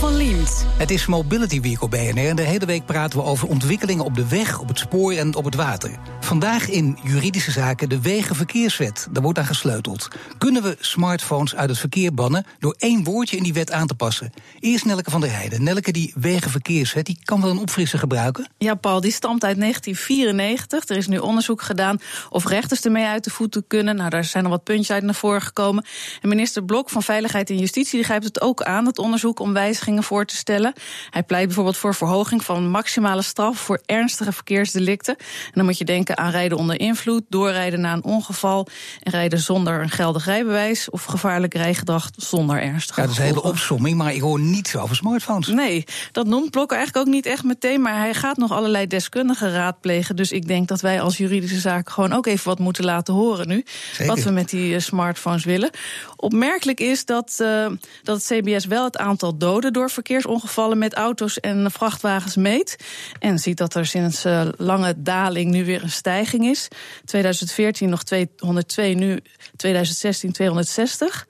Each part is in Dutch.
Paul van Liemt. Het is Mobility Week op BNR en de hele week praten we over ontwikkelingen op de weg, op het spoor en op het water. Vandaag in juridische zaken de Wegenverkeerswet. Daar wordt aan gesleuteld. Kunnen we smartphones uit het verkeer bannen door één woordje in die wet aan te passen? Eerst Nelke van der Heijden. Nelke, die Wegenverkeerswet, die kan wel een opfrisser gebruiken? Ja, Paul, die stamt uit 1994. Er is nu onderzoek gedaan of rechters ermee uit de voeten kunnen. Nou, daar zijn al wat puntjes uit naar voren gekomen. En minister Blok van Veiligheid en Justitie die grijpt het ook aan, het onderzoek, om wijzigingen voor te stellen. Hij pleit bijvoorbeeld voor verhoging van maximale straf voor ernstige verkeersdelicten. En dan moet je denken aan rijden onder invloed, doorrijden na een ongeval en rijden zonder een geldig rijbewijs of gevaarlijk rijgedrag zonder ernstige Ja, dat is een hele opsomming, maar ik hoor niets over smartphones. Nee, dat noemt Blok eigenlijk ook niet echt meteen, maar hij gaat nog allerlei deskundigen raadplegen. Dus ik denk dat wij als juridische zaken gewoon ook even wat moeten laten horen nu. Zeker. Wat we met die eh, smartphones willen. Opmerkelijk is dat, uh, dat het CBS wel het aantal doden door verkeersongevallen met auto's en vrachtwagens meet. En ziet dat er sinds uh, lange daling nu weer een stijging is. 2014 nog 202, nu 2016 260.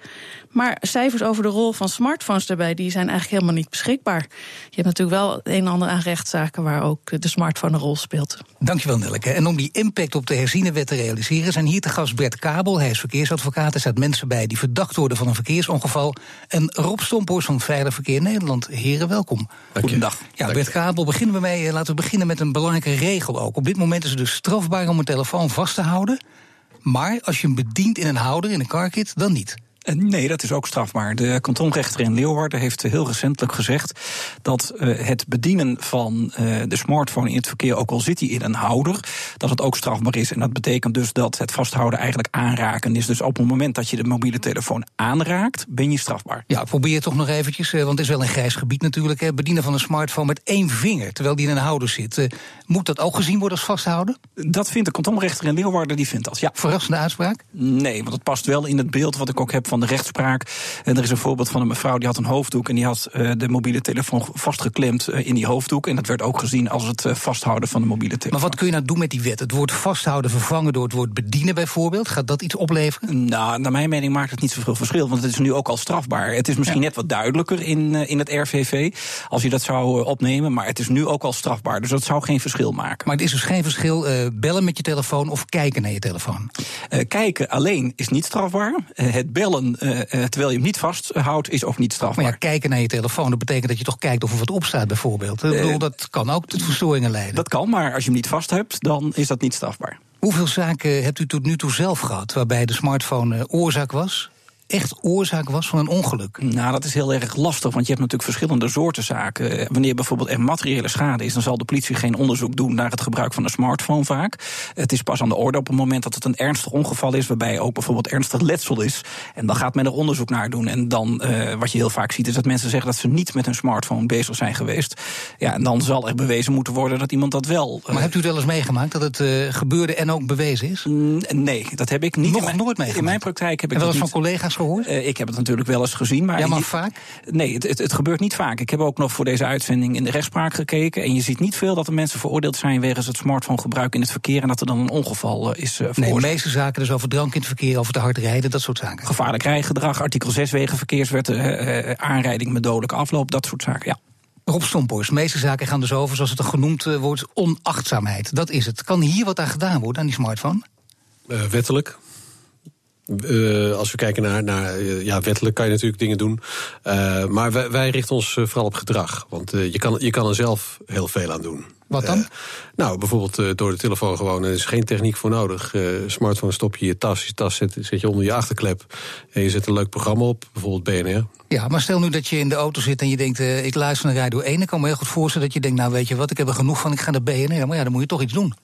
Maar cijfers over de rol van smartphones daarbij, die zijn eigenlijk helemaal niet beschikbaar. Je hebt natuurlijk wel een en ander aan rechtszaken waar ook de smartphone een rol speelt. Dankjewel, Nelleke. En om die impact op de herzienewet te realiseren, zijn hier te gast Bert Kabel. Hij is verkeersadvocaat. Er staat mensen bij die verdacht worden van een verkeersongeval. En Rob Stomphorst van Veilig Verkeer Nederland. Heren, welkom. Goedendag. Ja, Bert Kabel, beginnen we mee. Laten we beginnen met een belangrijke regel ook. Op dit moment is het dus strafbaar om een telefoon vast te houden. Maar als je hem bedient in een houder, in een carkit, dan niet. Nee, dat is ook strafbaar. De kantonrechter in Leeuwarden heeft heel recentelijk gezegd dat uh, het bedienen van uh, de smartphone in het verkeer, ook al zit hij in een houder, dat het ook strafbaar is. En dat betekent dus dat het vasthouden eigenlijk aanraken is. Dus op het moment dat je de mobiele telefoon aanraakt, ben je strafbaar. Ja, probeer toch nog eventjes, want het is wel een grijs gebied natuurlijk. Hè. Bedienen van een smartphone met één vinger, terwijl die in een houder zit. Moet dat ook gezien worden als vasthouden? Dat vindt de kantonrechter in Leeuwarden, die vindt dat, ja. Verrassende uitspraak? Nee, want het past wel in het beeld wat ik ook heb van de rechtspraak. En er is een voorbeeld van een mevrouw die had een hoofddoek en die had uh, de mobiele telefoon vastgeklemd uh, in die hoofddoek. En dat werd ook gezien als het uh, vasthouden van de mobiele telefoon. Maar wat kun je nou doen met die wet? Het woord vasthouden vervangen door het woord bedienen bijvoorbeeld? Gaat dat iets opleveren? Nou, naar mijn mening maakt het niet zoveel verschil, want het is nu ook al strafbaar. Het is misschien ja. net wat duidelijker in, in het RVV als je dat zou opnemen, maar het is nu ook al strafbaar. Dus dat zou geen verschil maken. Maar het is dus geen verschil bellen met je telefoon of kijken naar je telefoon? kijken alleen is niet strafbaar. het bellen uh, terwijl je hem niet vasthoudt, is ook niet strafbaar. Maar ja, kijken naar je telefoon, dat betekent dat je toch kijkt of er wat op staat, bijvoorbeeld. Ik bedoel, dat kan ook tot verstoringen leiden. Dat kan, maar als je hem niet vast hebt, dan is dat niet strafbaar. Hoeveel zaken hebt u tot nu toe zelf gehad waarbij de smartphone oorzaak was? Echt oorzaak was van een ongeluk? Nou, dat is heel erg lastig, want je hebt natuurlijk verschillende soorten zaken. Wanneer bijvoorbeeld er materiële schade is, dan zal de politie geen onderzoek doen naar het gebruik van een smartphone vaak. Het is pas aan de orde op het moment dat het een ernstig ongeval is, waarbij ook bijvoorbeeld ernstig letsel is. En dan gaat men er onderzoek naar doen. En dan, uh, wat je heel vaak ziet, is dat mensen zeggen dat ze niet met hun smartphone bezig zijn geweest. Ja, en dan zal er bewezen moeten worden dat iemand dat wel. Uh, maar hebt u het wel eens meegemaakt dat het uh, gebeurde en ook bewezen is? Nee, dat heb ik niet. Nog mijn, nooit meegemaakt? In mijn praktijk heb ik en dat eens van collega's gehoord? Uh, ik heb het natuurlijk wel eens gezien. Maar ja, maar je, vaak? Nee, het, het, het, gebeurt niet vaak. Ik heb ook nog voor deze uitzending in de rechtspraak gekeken. En je ziet niet veel dat er mensen veroordeeld zijn wegens het smartphonegebruik in het verkeer. En dat er dan een ongeval uh, is uh, Nee, de meeste zaken dus over drank in het verkeer, over te hard rijden, dat soort zaken. Gevaarlijk rijgedrag, artikel 6 wegenverkeerswet, aanrijding met dodelijke afloop, dat soort zaken, ja. Rob Stomphorst, de meeste zaken gaan dus over, zoals het dan genoemd wordt, onachtzaamheid. Dat is het. Kan hier wat aan gedaan worden aan die smartphone? wettelijk. Uh, als we kijken naar, naar uh, ja, wettelijk kan je natuurlijk dingen doen. Uh, maar wij, wij, richten ons vooral op gedrag. Want je, kan, je kan er zelf heel veel aan doen. Wat dan? nou, bijvoorbeeld door de telefoon gewoon. Er is geen techniek voor nodig. smartphone stop je je tas. Je tas zet, zet je onder je achterklep. En je zet een leuk programma op. Bijvoorbeeld BNR. Ja, maar stel nu dat je in de auto zit en je denkt... ik luister naar Radio 1. Ik kan me heel goed voorstellen dat je denkt... nou weet je wat, ik heb er genoeg van, ik ga naar BNR. Maar ja, dan moet je toch iets doen.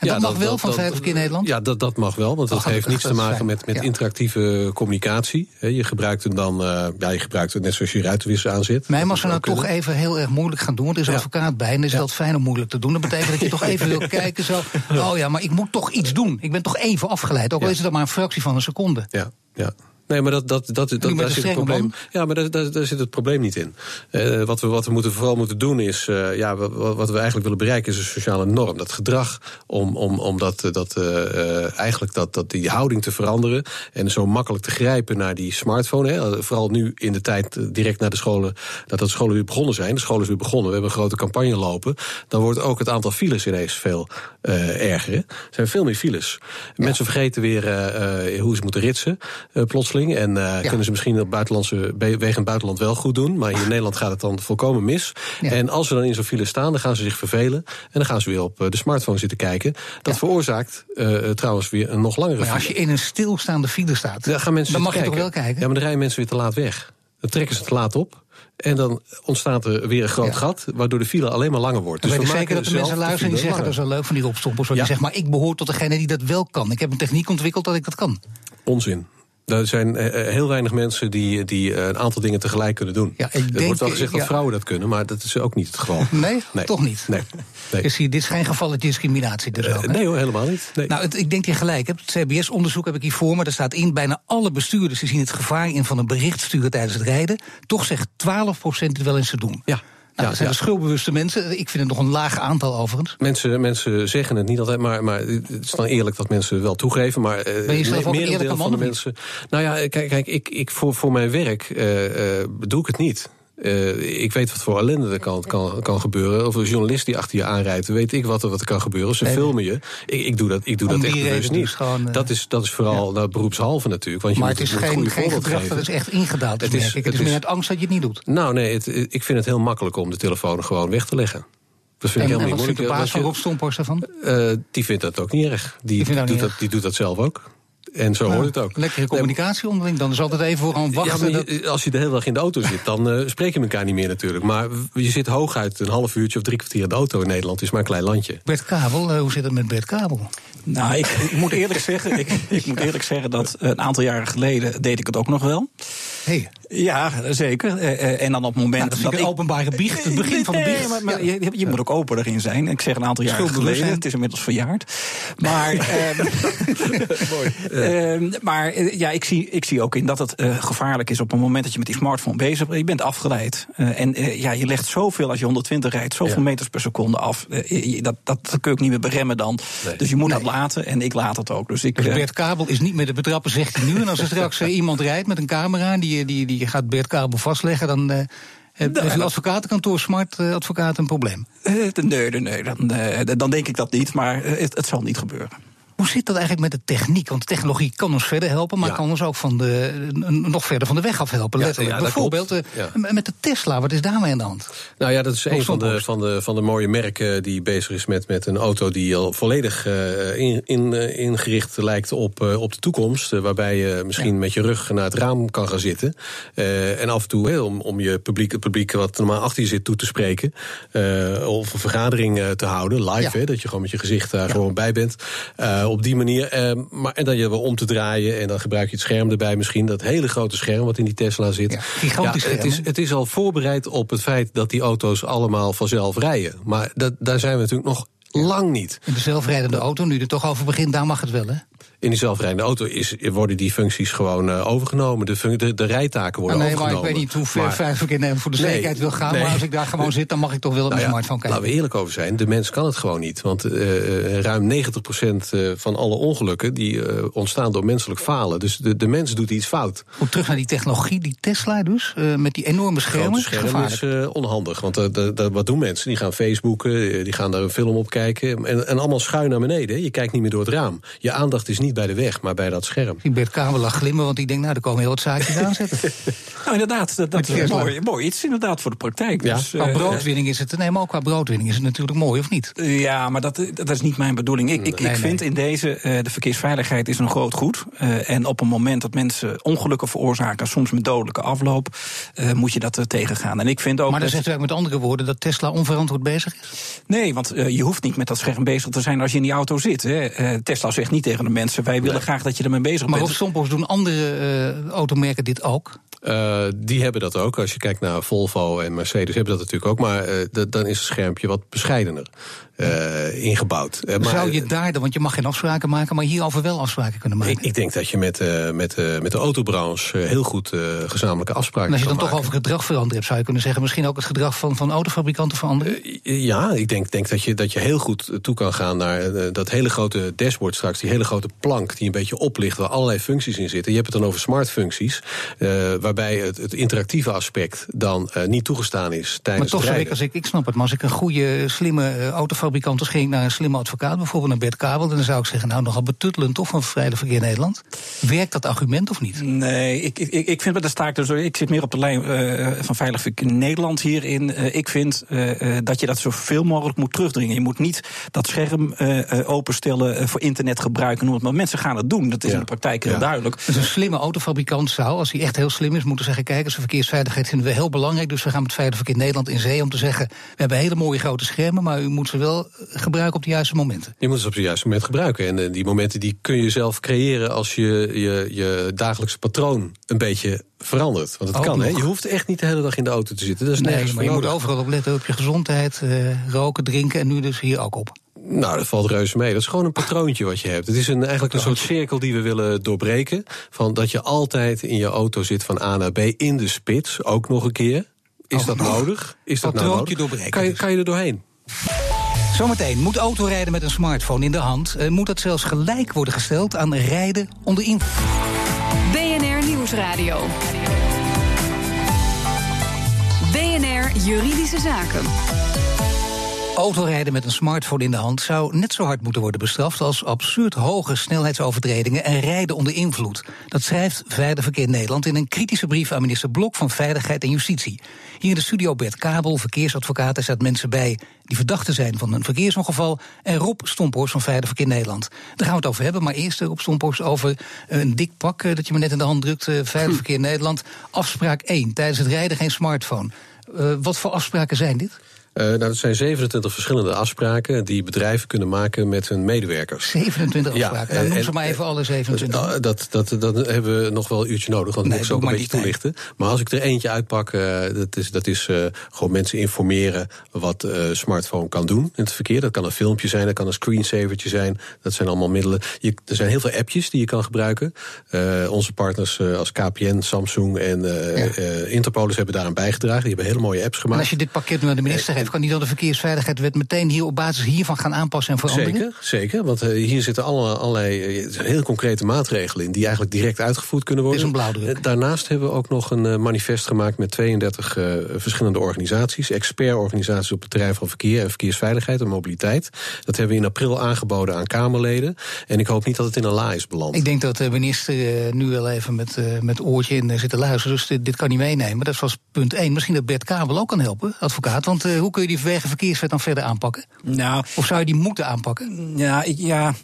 En ja, dat mag dat, wel van Veilig Verkeer Nederland? Ja, dat, dat mag wel, want dat heeft niets te maken met, met ja. interactieve communicatie. je gebruikt hem dan, uh, ja, je gebruikt het net zoals je ruitenwisser aanzet. Nee, maar als we nou toch even heel erg moeilijk gaan doen, want er is een ja. advocaat bij en is dat fijn om moeilijk te doen. Dat betekent dat je toch even wil kijken zo, oh ja, maar ik moet toch iets doen. Ik ben toch even afgeleid, ook al is het dan maar een fractie van een seconde. Ja, ja. Nee, maar dat, dat, dat, dat, daar zit het probleem. Ja, maar daar, daar, daar zit het probleem niet in. Eh, wat, we, wat we moeten, vooral moeten doen is. eh, ja, wat, wat we eigenlijk willen bereiken is een sociale norm. Dat gedrag om, om, om dat, eh, dat, eigenlijk dat, dat die houding te veranderen. En zo makkelijk te grijpen naar die smartphone. Hè. Vooral nu in de tijd direct na de scholen. Dat de scholen weer begonnen zijn. De scholen is weer begonnen. We hebben een grote campagne lopen. Dan wordt ook het aantal files ineens veel erger. hè. Er zijn veel meer files. Mensen vergeten weer hoe ze moeten ritsen. eh, En eh, kunnen ze misschien op buitenlandse wegen in het buitenland wel goed doen. Maar hier in Nederland gaat het dan volkomen mis. Ja. En als ze dan in zo'n file staan, dan gaan ze zich vervelen. En dan gaan ze weer op eh, de smartphone zitten kijken. Dat veroorzaakt eh, trouwens weer een nog langere Maar ja, als je in een stilstaande file staat, Dan gaan mensen dan mag je zitten toch wel kijken? Ja, maar dan rijden mensen weer te laat weg. Dan trekken ze te laat op. En dan ontstaat er weer een groot Ja. gat, waardoor de file alleen maar langer wordt. Weet we zeker dat de mensen luisteren die file zeggen... dat is wel leuk van die opstoppers. Ja. die zeggen, maar ik behoor tot degene die dat wel kan. Ik heb een techniek ontwikkeld dat ik dat kan. Onzin. Er zijn eh, eh, heel weinig mensen die, die eh, een aantal dingen tegelijk kunnen doen. Ja, ik er denk, wordt wel gezegd ja. dat vrouwen dat kunnen, maar dat is ook niet het geval. Nee? Toch niet? Nee, nee. Dus hier, dit is geen gevallen discriminatie dus ook, nee hoor, helemaal niet. Nee. Nou, het, ik denk dat je gelijk hebt. Het CBS-onderzoek heb ik hier voor me. Daar staat in, bijna alle bestuurders die zien het gevaar in van een bericht sturen tijdens het rijden. Toch zegt 12% het wel eens te doen. ja. Nou, ja, dat zijn ja. schuldbewuste mensen. Ik vind het nog een laag aantal overigens. Mensen, mensen zeggen het niet altijd, maar, maar het is dan eerlijk dat mensen wel toegeven. Maar eh, Ben je zelf ook een merendeel eerlijke man van de mensen. Nou ja, kijk, kijk ik, ik voor, voor mijn werk eh, eh, doe ik het niet. Eh, ik weet wat voor ellende er kan, kan, kan gebeuren. Of een journalist die achter je aanrijdt, weet ik wat er, wat er kan gebeuren. Ze Nee, filmen je. Ik, ik doe dat, ik doe dat echt bewust niet. dus gewoon, eh, dat, is, dat is vooral nou, beroepshalve natuurlijk. Want je Maar moet, het is moet geen, goede geen gedrag geven. dat is echt ingedaald. Het Het is- het het is meer uit angst dat je het niet doet. Nou nee, het, ik vind het heel makkelijk om de telefoon gewoon weg te leggen. Dat vind En, ik helemaal niet vindt de moeilijk. baas van Rob daarvan? eh, die vindt dat ook niet erg. Die, Die doet, dat, die doet dat zelf ook. En zo hoort het ook. Lekkere communicatie onderling. Dan is altijd even voor gaan Ja, wachten. je- als je de hele dag in de auto zit, dan eh, spreek je elkaar niet meer natuurlijk. Maar je zit hooguit een half uurtje of drie kwartier in de auto in Nederland. Het is maar een klein landje. Bert Kabel, eh, hoe zit het met Bert Kabel? Nou, ik, ik moet eerlijk zeggen, ik, ik moet eerlijk zeggen dat een aantal jaren geleden deed ik het ook nog wel. Hey, Ja, zeker. Eh, eh, en dan op het moment Nou, dat vind ik een openbare biecht, het begin van de Nee, biecht. maar, maar Ja. je, je moet ook open erin zijn. Ik zeg een aantal jaar geleden. Het is inmiddels verjaard. Maar, ehm, ehm, maar eh, ja, ik zie, ik zie ook in dat het gevaarlijk is op het moment dat je met die smartphone bezig bent. Je bent afgeleid. En ja, je legt zoveel als je 120 rijdt, zoveel Ja. meters per seconde af. Je- dat, dat, dat kun je ook niet meer beremmen dan. Nee. Dus je moet dat laten en ik laat het ook. Dus ik, Dus Bert Kabel is niet meer te betrappen, zegt hij nu. En als er straks iemand rijdt met een camera en die, die, die gaat Bert Kabel vastleggen, dan eh heeft uw advocatenkantoor Smart eh, Advocaat een probleem. eh, nee, nee, nee, dan, dan denk ik dat niet. Maar het, het zal niet gebeuren. Hoe zit dat eigenlijk met de techniek? Want technologie kan ons verder helpen, maar Ja. kan ons ook van de, nog verder van de weg af helpen. Letterlijk. Bijvoorbeeld eh, met de Tesla, wat is daarmee aan de hand? Nou ja, dat is een van de, van, de, van de mooie merken die bezig is met, met een auto die al volledig eh, in, in, eh, ingericht lijkt op, eh, op de toekomst. eh, waarbij je misschien met je rug naar het raam kan gaan zitten. Eh, en af en toe om, om je publiek, het publiek wat normaal achter je zit toe te spreken. eh, of een vergadering eh, te houden, live. Ja. Dat je gewoon met je gezicht daar gewoon bij bent. Eh, op die manier. eh, maar, en dan je wel om te draaien. En dan gebruik je het scherm erbij misschien. Dat hele grote scherm wat in die Tesla zit. Ja, gigantisch het, scherm, is, het is al voorbereid op het feit dat die auto's allemaal vanzelf rijden. Maar dat, daar zijn we natuurlijk nog lang niet. De zelfrijdende auto, nu er toch over begint, daar mag het wel, hè? In die zelfrijdende auto is, worden die functies gewoon eh, overgenomen. De, de, de rijtaken worden Ah, nee, maar ik overgenomen. weet niet hoe ver veilig ik in voor de Nee, zekerheid wil gaan. nee. Maar als ik daar gewoon zit, dan mag ik toch wel op Nou mijn ja, smartphone kijken. Laten we eerlijk over zijn, de mens kan het gewoon niet. Want eh, eh, ruim 90% eh, van alle ongelukken die, ontstaan door menselijk falen. Dus de, de mens doet iets fout. Goed, terug naar die technologie, die Tesla dus, met die enorme schermen. Grote scherm is onhandig. Want wat doen mensen? Die gaan Facebooken, die gaan daar een film op kijken. En, en allemaal schuin naar beneden. Je kijkt niet meer door het raam. Je aandacht is niet bij de weg, maar bij dat scherm. Ik Bert Kabel lag glimmen, want ik denk, nou, er komen heel wat zaakjes aanzetten. Nou, inderdaad, dat, dat is Tesla. mooi, mooi iets inderdaad voor de praktijk. Ja. Dus, Qua eh, broodwinning is het, nee, maar ook qua broodwinning is het natuurlijk mooi, of niet? Ja, maar dat, dat is niet mijn bedoeling. Ik, ik, Nee, ik vind in deze, eh, de verkeersveiligheid is een groot goed. Eh, en op een moment dat mensen ongelukken veroorzaken, soms met dodelijke afloop, eh, moet je dat eh, tegengaan. En ik vind ook. Maar dan dat- zegt u eigenlijk met andere woorden dat Tesla onverantwoord bezig is? Nee, want eh, je hoeft niet met dat scherm bezig te zijn als je in die auto zit. Hè. Eh, Tesla zegt niet tegen de mensen: wij willen graag dat je ermee bezig Maar op bent. Stomphorst doen andere eh, automerken dit ook? Eh, die hebben dat ook. Als je kijkt naar Volvo en Mercedes hebben dat natuurlijk ook. Maar eh, dan is het schermpje wat bescheidener. Uh, ingebouwd. Uh, maar, Zou je daar, want je mag geen afspraken maken, maar hierover wel afspraken kunnen maken? Ik, ik denk dat je met, uh, met, met de autobranche heel goed gezamenlijke afspraken en als je dan toch over gedrag veranderd hebt, zou je kunnen zeggen, misschien ook het gedrag van, van autofabrikanten veranderen? ja, ik denk, denk dat, je, dat je heel goed toe kan gaan naar dat hele grote dashboard straks, die hele grote plank die een beetje oplicht, waar allerlei functies in zitten. Je hebt het dan over smart functies, waarbij het, het, interactieve aspect dan niet toegestaan is tijdens maar toch het als ik, ik snap het, maar als ik een goede, slimme autofabrikant was, ging ik naar een slimme advocaat, bijvoorbeeld naar Bert Kabel, dan zou ik zeggen, nou nogal betuttelend toch van Vrijdag Verkeer Nederland. Werkt dat argument of niet? Nee, ik, ik, ik vind, dat sta ik dus, ik zit meer op de lijn uh, van Veilig Verkeer Nederland hierin. Uh, ik vind uh, dat je dat zoveel mogelijk moet terugdringen. Je moet niet dat scherm openstellen voor internet gebruiken, noem het maar. Mensen gaan het doen, dat is ja. in de praktijk heel ja. duidelijk. Dus een slimme autofabrikant zou, als hij echt heel slim is, moeten zeggen, kijk eens, verkeersveiligheid vinden we heel belangrijk, dus we gaan met Veilig Verkeer Nederland in zee om te zeggen, we hebben hele mooie grote schermen, maar u moet ze wel gebruiken op de juiste momenten. Je moet ze op het juiste moment gebruiken. En uh, die momenten die kun je zelf creëren als je je, je dagelijkse patroon een beetje verandert. Want het Ook kan, hè? Je hoeft echt niet de hele dag in de auto te zitten. Dat is Nee, nergens maar je moet overal op letten, op je gezondheid, eh, roken, drinken en nu dus hier ook op. Nou, dat valt reuze mee. Dat is gewoon een patroontje wat je hebt. Het is een, eigenlijk een soort cirkel die we willen doorbreken. Van dat je altijd in je auto zit van A naar B in de spits, ook nog een keer. Is Oh, dat nodig? Is dat nou Patroontje nodig? doorbreken Kan je, dus. kan je er doorheen? Zometeen moet autorijden met een smartphone in de hand. eh, moet dat zelfs gelijk worden gesteld aan rijden onder invloed. BNR Nieuwsradio. BNR Juridische Zaken. Autorijden met een smartphone in de hand zou net zo hard moeten worden bestraft als absurd hoge snelheidsovertredingen en rijden onder invloed. Dat schrijft Veilig Verkeer Nederland in een kritische brief aan minister Blok van Veiligheid en Justitie. Hier in de studio Bert Kabel, verkeersadvocaat. Er staat mensen bij die verdachten zijn van een verkeersongeval. En Rob Stomphorst van Veilig Verkeer Nederland. Daar gaan we het over hebben. Maar eerst, eh, Rob Stomphorst, over een dik pak eh, dat je me net in de hand drukt. eh, Veilig Verkeer Nederland. Afspraak 1. Tijdens het rijden geen smartphone. Wat voor afspraken zijn dit? Eh, nou, dat zijn 27 verschillende afspraken die bedrijven kunnen maken met hun medewerkers. 27 Ja, afspraken. Nou, noem en- ze maar even alle 27. Nou, dat, dat, dat hebben we nog wel een uurtje nodig, want Nee, ik moet ze ook een beetje tijd. toelichten. Maar als ik er eentje uitpak, eh, dat is, dat is eh, gewoon mensen informeren wat eh smartphone kan doen in het verkeer. Dat kan een filmpje zijn, dat kan een screensavertje zijn. Dat zijn allemaal middelen. Je, er zijn heel veel appjes die je kan gebruiken. Eh, onze partners eh, als KPN, Samsung en eh Ja. eh, Interpolis hebben daaraan bijgedragen. Die hebben hele mooie apps en gemaakt. als je dit pakket nu aan de minister kan die dan de verkeersveiligheidswet meteen hier op basis hiervan gaan aanpassen en veranderen? Zeker, zeker. Want eh, hier zitten alle, allerlei eh, heel concrete maatregelen in die eigenlijk direct uitgevoerd kunnen worden. Is een blauwdruk. Eh, Daarnaast hebben we ook nog een manifest gemaakt met 32 eh, verschillende organisaties, expertorganisaties op het terrein van verkeer en verkeersveiligheid en mobiliteit. Dat hebben we in april aangeboden aan Kamerleden. En ik hoop niet dat het in een la is beland. Ik denk dat de minister nu wel even met, met oortje in zit te luisteren. Dus dit, dit kan niet meenemen. Dat was punt 1. Misschien dat Bert Kabel ook kan helpen, advocaat. Want eh, hoe kun je die wegenverkeerswet dan verder aanpakken? Nou, Of zou je die moeten aanpakken? Ja, ik- ja,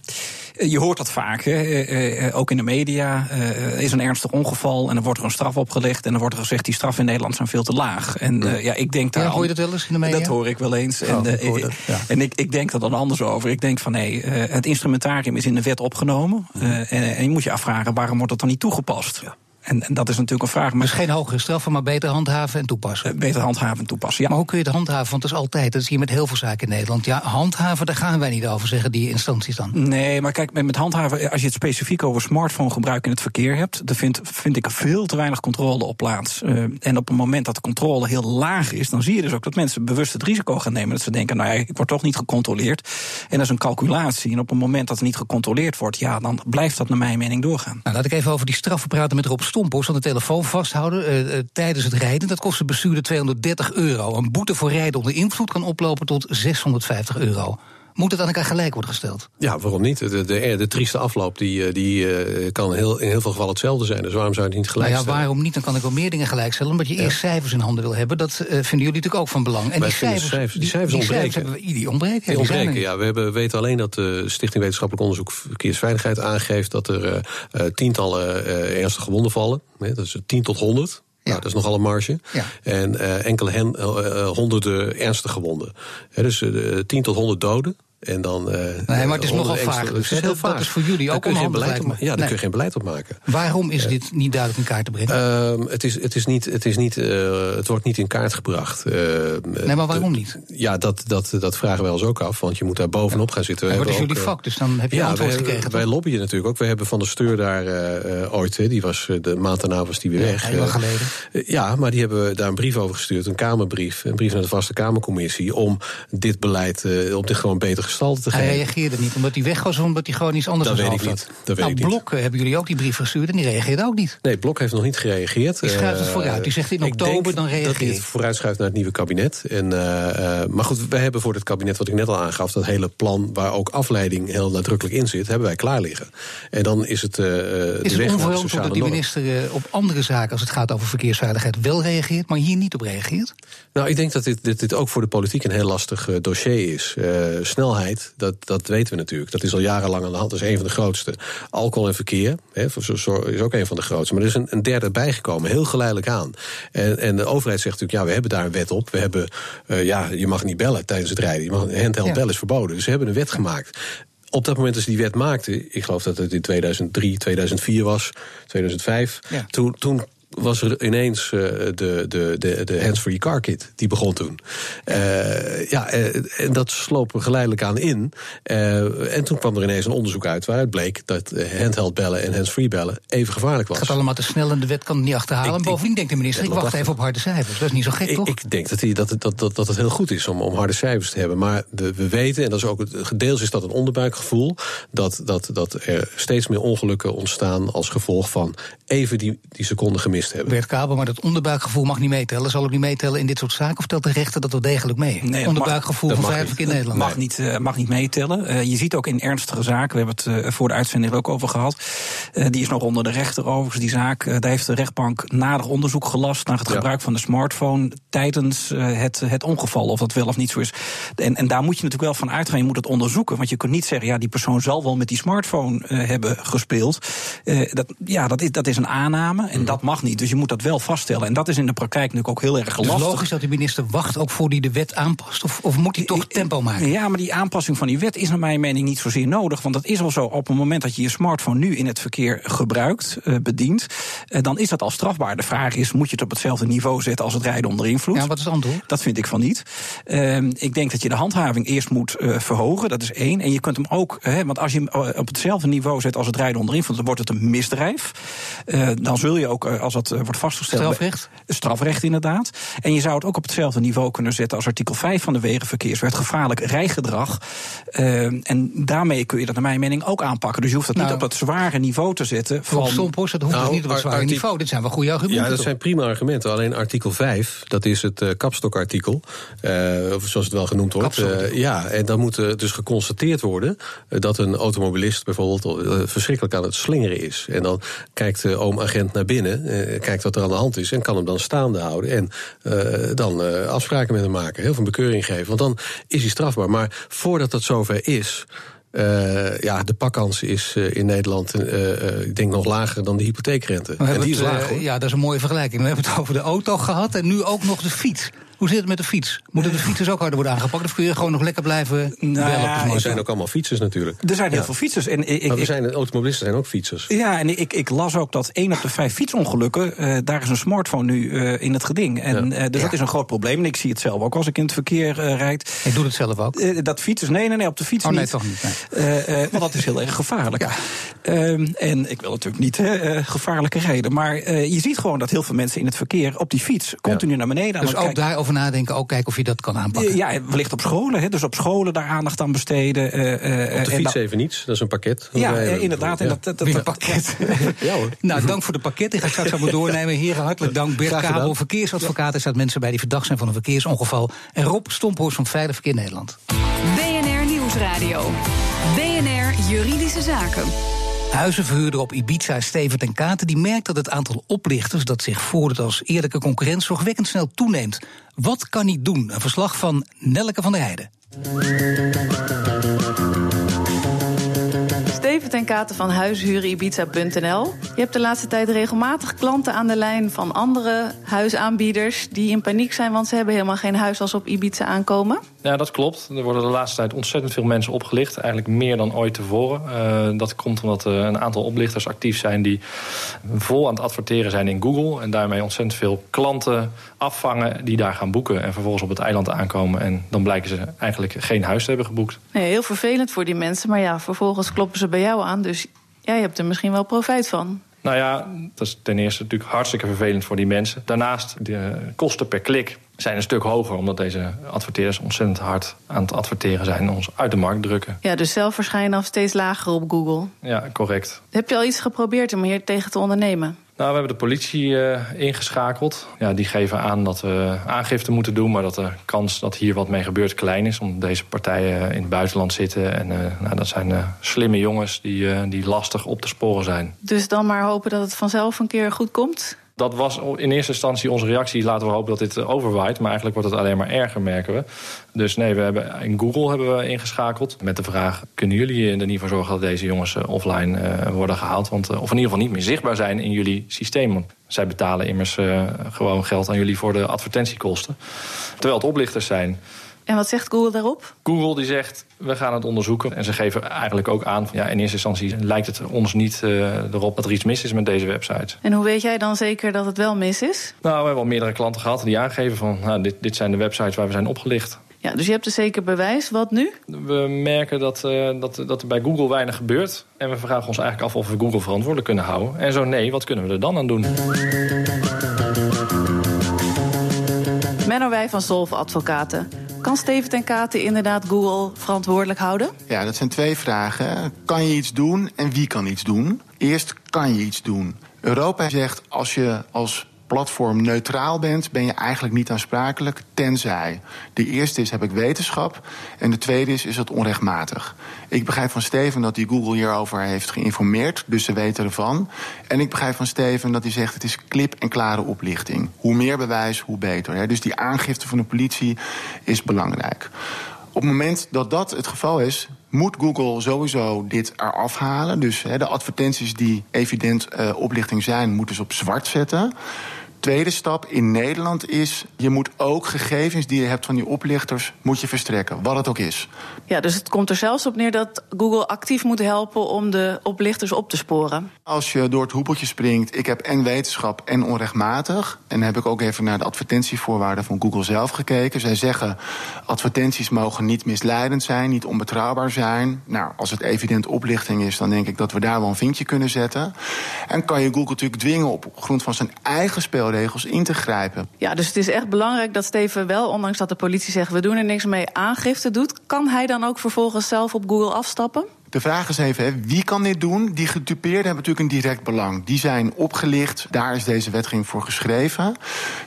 je hoort dat vaak. Hè. Eh, eh, ook in de media eh, er is een ernstig ongeval en dan wordt er een straf opgelegd. En dan wordt er gezegd die straffen in Nederland zijn veel te laag. En eh, ja, ik denk daar. Ja, hoor je dat wel eens in de media? Dat hoor ik wel eens. Oh, en ik eh, dat, ja. en ik, ik denk er dan anders over. Ik denk van nee, eh, het instrumentarium is in de wet opgenomen. Eh, en, en je moet je afvragen waarom wordt dat dan niet toegepast? En, en dat is natuurlijk een vraag. Maar Dus geen hogere straffen, maar beter handhaven en toepassen. eh, beter handhaven en toepassen. Ja. Maar hoe kun je het handhaven? Want dat is altijd, dat is hier met heel veel zaken in Nederland. Ja, handhaven, daar gaan wij niet over zeggen, die instanties dan. Nee, maar kijk, met handhaven, als je het specifiek over smartphone gebruik in het verkeer hebt, dan vind, vind ik er veel te weinig controle op plaats. Eh, en op het moment dat de controle heel laag is, dan zie je dus ook dat mensen bewust het risico gaan nemen. Dat ze denken, nou ja, ik word toch niet gecontroleerd. En dat is een calculatie. En op het moment dat het niet gecontroleerd wordt, ja, dan blijft dat naar mijn mening doorgaan. Nou, laat ik even over die straffen praten met Rob Stomphorst. Want de telefoon vasthouden eh, eh, tijdens het rijden, dat kost de bestuurder 230 euro. Een boete voor rijden onder invloed kan oplopen tot 650 euro. Moet het aan elkaar gelijk worden gesteld? Ja, waarom niet? De, de, de trieste afloop die, eh, die eh, kan heel, in heel veel gevallen hetzelfde zijn. Dus waarom zou je het niet gelijk Nou ja, stellen? waarom niet? Dan kan ik wel meer dingen gelijkstellen. Omdat je eerst cijfers in handen wil hebben. Dat eh, vinden jullie natuurlijk ook van belang. En Wij die cijfers, cijfers- die cijfers ontbreken. hebben we, die ontbreken. Die die zijn ja. We hebben, weten alleen dat de Stichting Wetenschappelijk Onderzoek Verkeersveiligheid aangeeft dat er tientallen ernstige gewonden vallen. Nee, dat is 10 tot 100. Ja. Nou, dat is nogal een marge. Ja. En enkele hen, honderden ernstige gewonden. Dus eh, 10 tot 100 doden. En dan, uh, nee, maar het is nogal vaag. Dus, het is heel dat, is voor jullie ook onhandig, beleid op. Ja, daar Nee. kun je geen beleid op maken. Waarom is dit niet duidelijk in kaart te brengen? Ehm, het, is, het, is niet, het, is niet, eh, het wordt niet in kaart gebracht. Eh, nee, maar waarom niet? Ja, dat, dat, dat vragen wij ons ook af, want je moet daar bovenop gaan zitten. We Ja, maar dat is jullie vak, dus dan heb je ja, antwoord wij, gekregen. wij lobbyen natuurlijk ook. We hebben van de steur daar eh, eh, ooit, hè, die was eh, de maand daarna was die weer weg. Eh, geleden. eh, ja, maar die hebben daar een brief over gestuurd, een Kamerbrief, een brief naar de Vaste Kamercommissie, om dit beleid, eh, om dit gewoon beter gestalte te Hij reageerde niet omdat hij weg was of omdat hij gewoon iets anders Dat aan weet zijn ik niet. had. Dat weet nou, ik niet. Blok eh, hebben jullie ook die brief gestuurd en die reageerde ook niet. Nee, Blok heeft nog niet gereageerd. Die schuift het Eh, vooruit. Die zegt in ik oktober, dan reageer Dat hij het vooruitschuift naar het nieuwe kabinet. En, eh, maar goed, wij hebben voor het kabinet, wat ik net al aangaf, dat hele plan waar ook afleiding heel nadrukkelijk in zit, hebben wij klaar liggen. En dan is het. de Is het onverantwoord dat die minister op andere zaken, als het gaat over verkeersveiligheid, wel reageert, maar hier niet op reageert? Nou, ik denk dat dit, dit, dit ook voor de politiek een heel lastig dossier is. Eh, snelheid, dat, dat weten we natuurlijk. Dat is al jarenlang aan de hand. Dat is een van de grootste. Alcohol en verkeer hè, is ook een van de grootste. Maar er is een, een derde bijgekomen, heel geleidelijk aan. En, en de overheid zegt natuurlijk, ja, we hebben daar een wet op. We hebben, eh, ja, je mag niet bellen tijdens het rijden. Je mag, handheld Ja. bellen is verboden. Dus we hebben een wet gemaakt. Op dat moment dat ze die wet maakten, ik geloof dat het in 2003, 2004 was, 2005, Ja. toen, toen was er ineens eh, de, de, de, de hands-free car kit. Die begon toen. Eh, ja, eh, en dat sloop er geleidelijk aan in. En toen kwam er ineens een onderzoek uit waaruit bleek dat handheld bellen en hands-free bellen even gevaarlijk was. Het gaat allemaal te snel en de wet kan het niet achterhalen. Ik- en bovendien denkt de minister, ik- wacht even op harde cijfers. Dat is niet zo gek, Ik, toch? ik denk dat, die, dat, het- dat, dat, dat het heel goed is om, om harde cijfers te hebben. Maar we, we weten, en dat is ook het, gedeels is dat een onderbuikgevoel, dat, dat, dat er steeds meer ongelukken ontstaan als gevolg van even die, die seconde gemist hebben. Bert Kabel, maar dat onderbuikgevoel mag niet meetellen. Zal ook niet meetellen in dit soort zaken? Of telt de rechter dat wel degelijk mee? Nee, dat onderbuikgevoel mag- van dat in Nederland. Mag niet, eh, mag niet meetellen. Eh, je ziet ook in ernstige zaken, we hebben het eh, voor de uitzending er ook over gehad. eh, die is nog onder de rechter overigens, die zaak. Daar heeft de rechtbank nader onderzoek gelast naar het Ja. gebruik van de smartphone tijdens het, het ongeval. Of dat wel of niet zo is. En, en daar moet je natuurlijk wel van uitgaan. Je moet het onderzoeken. Want je kunt niet zeggen, ja, die persoon zal wel met die smartphone hebben gespeeld. Dat, ja, dat is, dat is een aanname en dat mag niet. Dus je moet dat wel vaststellen. En dat is in de praktijk natuurlijk ook heel erg Dus lastig. logisch dat de minister wacht ook voor die de wet aanpast? Of, of moet hij toch tempo maken? Ja, maar die aanpassing van die wet is naar mijn mening niet zozeer nodig. Want dat is al zo op het moment dat je je smartphone nu in het verkeer gebruikt, eh, bedient, eh, dan is dat al strafbaar. De vraag is, moet je het op hetzelfde niveau zetten als het rijden onder invloed? Ja, wat is het antwoord? Dat vind ik van niet. Ehm, ik denk dat je de handhaving eerst moet eh, verhogen. Dat is één. En je kunt hem ook, hè, want als je hem eh, op hetzelfde niveau zet als het rijden onder invloed, dan wordt het een misdrijf. Eh, dan zul je ook, eh, als dat eh, wordt vastgesteld. Strafrecht? Strafrecht, inderdaad. En je zou het ook op hetzelfde niveau kunnen zetten als artikel 5 van de Wegenverkeerswet. Gevaarlijk rijgedrag. Ehm, en daarmee kun je dat, naar mijn mening, ook aanpakken. Dus je hoeft dat Nou, niet op dat zware niveau te zetten. Van dat hoeft Nou, dus niet op het ar- zware niveau. Dit zijn wel goede argumenten. Ja, dat toch? zijn prima argumenten. Alleen artikel 5, dat is het eh, kapstokartikel, eh, of zoals het wel genoemd wordt. Eh, ja, en dan moet eh, dus geconstateerd worden eh, dat een automobilist bijvoorbeeld eh, verschrikkelijk aan het slingeren is. En dan kijkt de oom-agent naar binnen, eh, kijkt wat er aan de hand is en kan hem dan staande houden en eh, dan eh, afspraken met hem maken, heel veel bekeuring geven. Want dan is hij strafbaar. Maar voordat dat zover is. eh, ja, de pakkans is eh, in Nederland, eh, eh, ik denk nog lager dan de hypotheekrente. En die is het, eh, laag hoor. ja, dat is een mooie vergelijking. We hebben het over de auto gehad en nu ook nog de fiets. Hoe zit het met de fiets? Moeten de fietsers ook harder worden aangepakt? Of kun je gewoon nog lekker blijven Nou bellen Er zijn ook allemaal fietsers natuurlijk. er zijn heel veel fietsers. En ik, Maar we zijn, automobilisten zijn ook fietsers. Ja, en ik, ik las ook dat één op de vijf fietsongelukken, eh, daar is een smartphone nu eh, in het geding. En, eh, dus Ja. dat is een groot probleem. En ik zie het zelf ook als ik in het verkeer eh, rijd. Ik doe het zelf ook. Dat fietsers, nee, nee, nee, op de fiets Oh, nee, niet. toch niet, nee. Eh, eh, want dat is heel erg gevaarlijk. Ja. Ehm, en ik wil natuurlijk niet hè, gevaarlijke rijden. Maar eh, je ziet gewoon dat heel veel mensen in het verkeer op die fiets continu naar beneden aan Dus het ook kijken. Daarover nadenken, ook kijken of je dat kan aanpakken. Eh, Ja, wellicht op scholen. Hè, dus op scholen daar aandacht aan besteden. eh, eh, Op de en fiets even niets, dat is een pakket. Ja, eh, inderdaad. En dat, dat, dat, een pakket. ja. hoor. Nou, dank voor de pakket. Ik ga straks allemaal doornemen. Heren, hartelijk dank. Bert. Kabel, verkeersadvocaat. Er staat mensen bij die verdacht zijn van een verkeersongeval. En Rob Stomphorst van Veilig Verkeer Nederland. BNR Nieuwsradio. BNR Juridische Zaken. Huizenverhuurder op Ibiza, Steven ten Katen, die merkt dat het aantal oplichters dat zich voordoet als eerlijke concurrent zorgwekkend snel toeneemt. Wat kan hij doen? Een verslag van Nelke van der Heijden. Steven ten Katen van huishuurenibiza.nl. Je hebt de laatste tijd regelmatig klanten aan de lijn van andere huisaanbieders die in paniek zijn, want ze hebben helemaal geen huis als op Ibiza aankomen. Ja, dat klopt. Er worden de laatste tijd ontzettend veel mensen opgelicht. Eigenlijk meer dan ooit tevoren. Uh, dat komt omdat er een aantal oplichters actief zijn die vol aan het adverteren zijn in Google. En daarmee ontzettend veel klanten afvangen die daar gaan boeken. En vervolgens op het eiland aankomen. En dan blijken ze eigenlijk geen huis te hebben geboekt. Nee, heel vervelend voor die mensen. Maar ja, vervolgens kloppen ze bij jou aan. Dus jij hebt er misschien wel profijt van. Nou ja, dat is ten eerste natuurlijk hartstikke vervelend voor die mensen. Daarnaast, de kosten per klik zijn een stuk hoger... omdat deze adverteerders ontzettend hard aan het adverteren zijn... en ons uit de markt drukken. Ja, dus zelf verschijnen af steeds lager op Google. Ja, correct. Heb je al iets geprobeerd om hier tegen te ondernemen? Nou, we hebben de politie uh, ingeschakeld. Ja, die geven aan dat we aangifte moeten doen... maar dat de kans dat hier wat mee gebeurt klein is... omdat deze partijen in het buitenland zitten. En uh, nou, dat zijn uh, slimme jongens die, die lastig op te sporen zijn. Dus dan maar hopen dat het vanzelf een keer goed komt? Dat was in eerste instantie onze reactie. Laten we hopen dat dit overwaait. Maar eigenlijk wordt het alleen maar erger, merken we. Dus nee, we hebben, in Google hebben we ingeschakeld met de vraag... kunnen jullie er ieder geval zorgen dat deze jongens offline uh, worden gehaald? Want, of in ieder geval niet meer zichtbaar zijn in jullie systeem. Want zij betalen immers gewoon geld aan jullie voor de advertentiekosten. Terwijl het oplichters zijn... En wat zegt Google daarop? Google die zegt, we gaan het onderzoeken. En ze geven eigenlijk ook aan, ja, in eerste instantie lijkt het ons niet uh, erop dat er iets mis is met deze website. En hoe weet jij dan zeker dat het wel mis is? Nou, we hebben al meerdere klanten gehad die aangeven van, nou, dit, dit zijn de websites waar we zijn opgelicht. Ja, dus je hebt er zeker bewijs. Wat nu? We merken dat, uh, dat, dat er bij Google weinig gebeurt. En we vragen ons eigenlijk af of we Google verantwoordelijk kunnen houden. En zo nee, wat kunnen we er dan aan doen? Menno Wij van Solve Advocaten. Kan Steven ten Katen inderdaad Google verantwoordelijk houden? Ja, dat zijn twee vragen. Kan je iets doen en wie kan iets doen? Eerst kan je iets doen. Europa zegt als je als platform neutraal bent, ben je eigenlijk niet aansprakelijk, tenzij. De eerste is, heb ik wetenschap. En de tweede is, is het onrechtmatig. Ik begrijp van Steven dat hij Google hierover heeft geïnformeerd, dus ze weten ervan. En ik begrijp van Steven dat hij zegt, het is klip en klare oplichting. Hoe meer bewijs, hoe beter. Dus die aangifte van de politie is belangrijk. Op het moment dat dat het geval is, moet Google sowieso dit eraf halen. Dus de advertenties die evident uh, oplichting zijn, moeten ze op zwart zetten tweede stap in Nederland is... je moet ook gegevens die je hebt van die oplichters moet je verstrekken, wat het ook is. Ja, dus het komt er zelfs op neer dat Google actief moet helpen... om de oplichters op te sporen. Als je door het hoepeltje springt, ik heb en wetenschap en onrechtmatig... en dan heb ik ook even naar de advertentievoorwaarden van Google zelf gekeken. Zij zeggen, advertenties mogen niet misleidend zijn, niet onbetrouwbaar zijn. Nou, als het evident oplichting is, dan denk ik dat we daar wel een vinkje kunnen zetten. En kan je Google natuurlijk dwingen op grond van zijn eigen spelregels regels in te grijpen. Ja, dus het is echt belangrijk dat Steven wel, ondanks dat de politie zegt we doen er niks mee, aangifte doet. Kan hij dan ook vervolgens zelf op Google afstappen? De vraag is even, hè, wie kan dit doen? Die gedupeerden hebben natuurlijk een direct belang. Die zijn opgelicht, daar is deze wetgeving voor geschreven.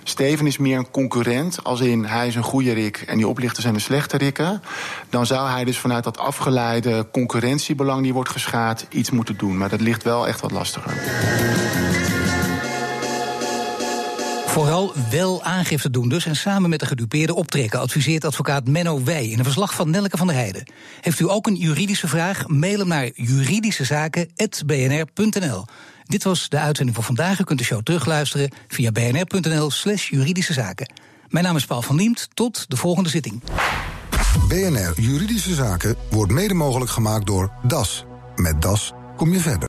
Steven is meer een concurrent, als in hij is een goede rik... en die oplichters zijn de slechte rikken. Dan zou hij dus vanuit dat afgeleide concurrentiebelang... die wordt geschaad, iets moeten doen. Maar dat ligt wel echt wat lastiger. Vooral wel aangifte doen dus en samen met de gedupeerde optrekken... adviseert advocaat Menno Wij in een verslag van Nelke van der Heijden. Heeft u ook een juridische vraag? Mail hem naar juridischezaken.bnr.nl. Dit was de uitzending voor vandaag. U kunt de show terugluisteren via bnr.nl slash juridische zaken. Mijn naam is Paul van Diemt. Tot de volgende zitting. BNR Juridische Zaken wordt mede mogelijk gemaakt door DAS. Met DAS kom je verder.